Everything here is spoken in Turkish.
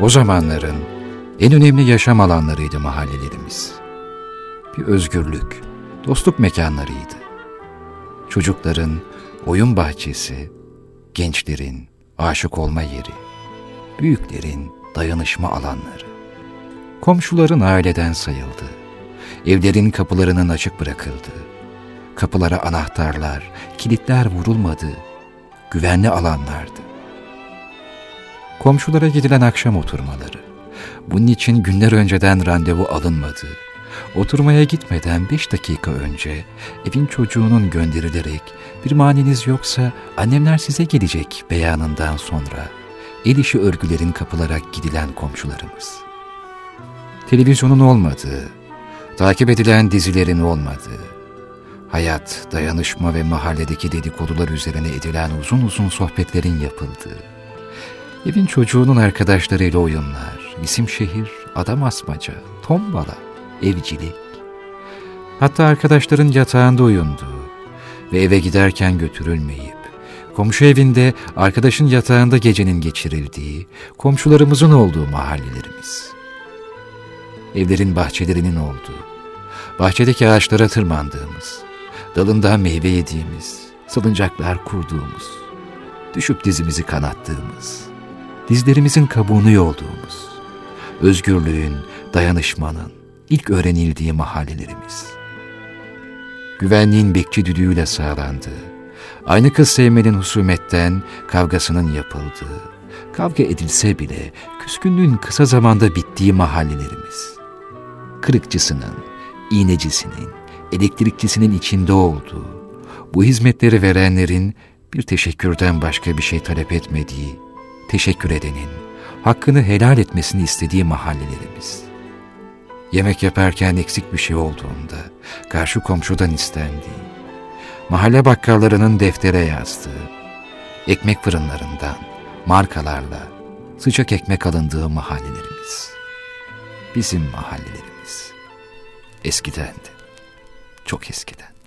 O zamanların en önemli yaşam alanlarıydı mahallelerimiz. Bir özgürlük, dostluk mekanlarıydı. Çocukların oyun bahçesi, gençlerin aşık olma yeri, büyüklerin dayanışma alanları. Komşuların aileden sayıldı. Evlerin kapılarının açık bırakıldı. Kapılara anahtarlar, kilitler vurulmadı. Güvenli alanlardı. Komşulara gidilen akşam oturmaları. Bunun için günler önceden randevu alınmadı. Oturmaya gitmeden beş dakika önce evin çocuğunun gönderilerek bir maniniz yoksa annemler size gelecek beyanından sonra el işi örgülerin kapılarak gidilen komşularımız. Televizyonun olmadığı, takip edilen dizilerin olmadığı, hayat, dayanışma ve mahalledeki dedikodular üzerine edilen uzun uzun sohbetlerin yapıldığı, evin çocuğunun arkadaşlarıyla oyunlar, isim şehir, adam asmaca, tombala, evcilik, hatta arkadaşların yatağında uyunduğu ve eve giderken götürülmeyip, komşu evinde arkadaşın yatağında gecenin geçirildiği, komşularımızın olduğu mahallelerimiz. Evlerin bahçelerinin olduğu, bahçedeki ağaçlara tırmandığımız, dalından meyve yediğimiz, salıncaklar kurduğumuz, düşüp dizimizi kanattığımız, dizlerimizin kabuğunu yolduğumuz, özgürlüğün, dayanışmanın ilk öğrenildiği mahallelerimiz. Güvenliğin bekçi düdüğüyle sağlandığı, aynı kız sevmenin husumetten kavgasının yapıldığı, kavga edilse bile küskünlüğün kısa zamanda bittiği mahallelerimiz. Kırıkçısının, iğnecisinin, elektrikçisinin içinde olduğu, bu hizmetleri verenlerin bir teşekkürden başka bir şey talep etmediği, teşekkür edenin, hakkını helal etmesini istediği mahallelerimiz. Yemek yaparken eksik bir şey olduğunda, karşı komşudan istendiği, mahalle bakkallarının deftere yazdığı, ekmek fırınlarından, markalarla sıcak ekmek alındığı mahallelerimiz. Bizim mahallelerimiz. Eskidendi. Çok eskiden.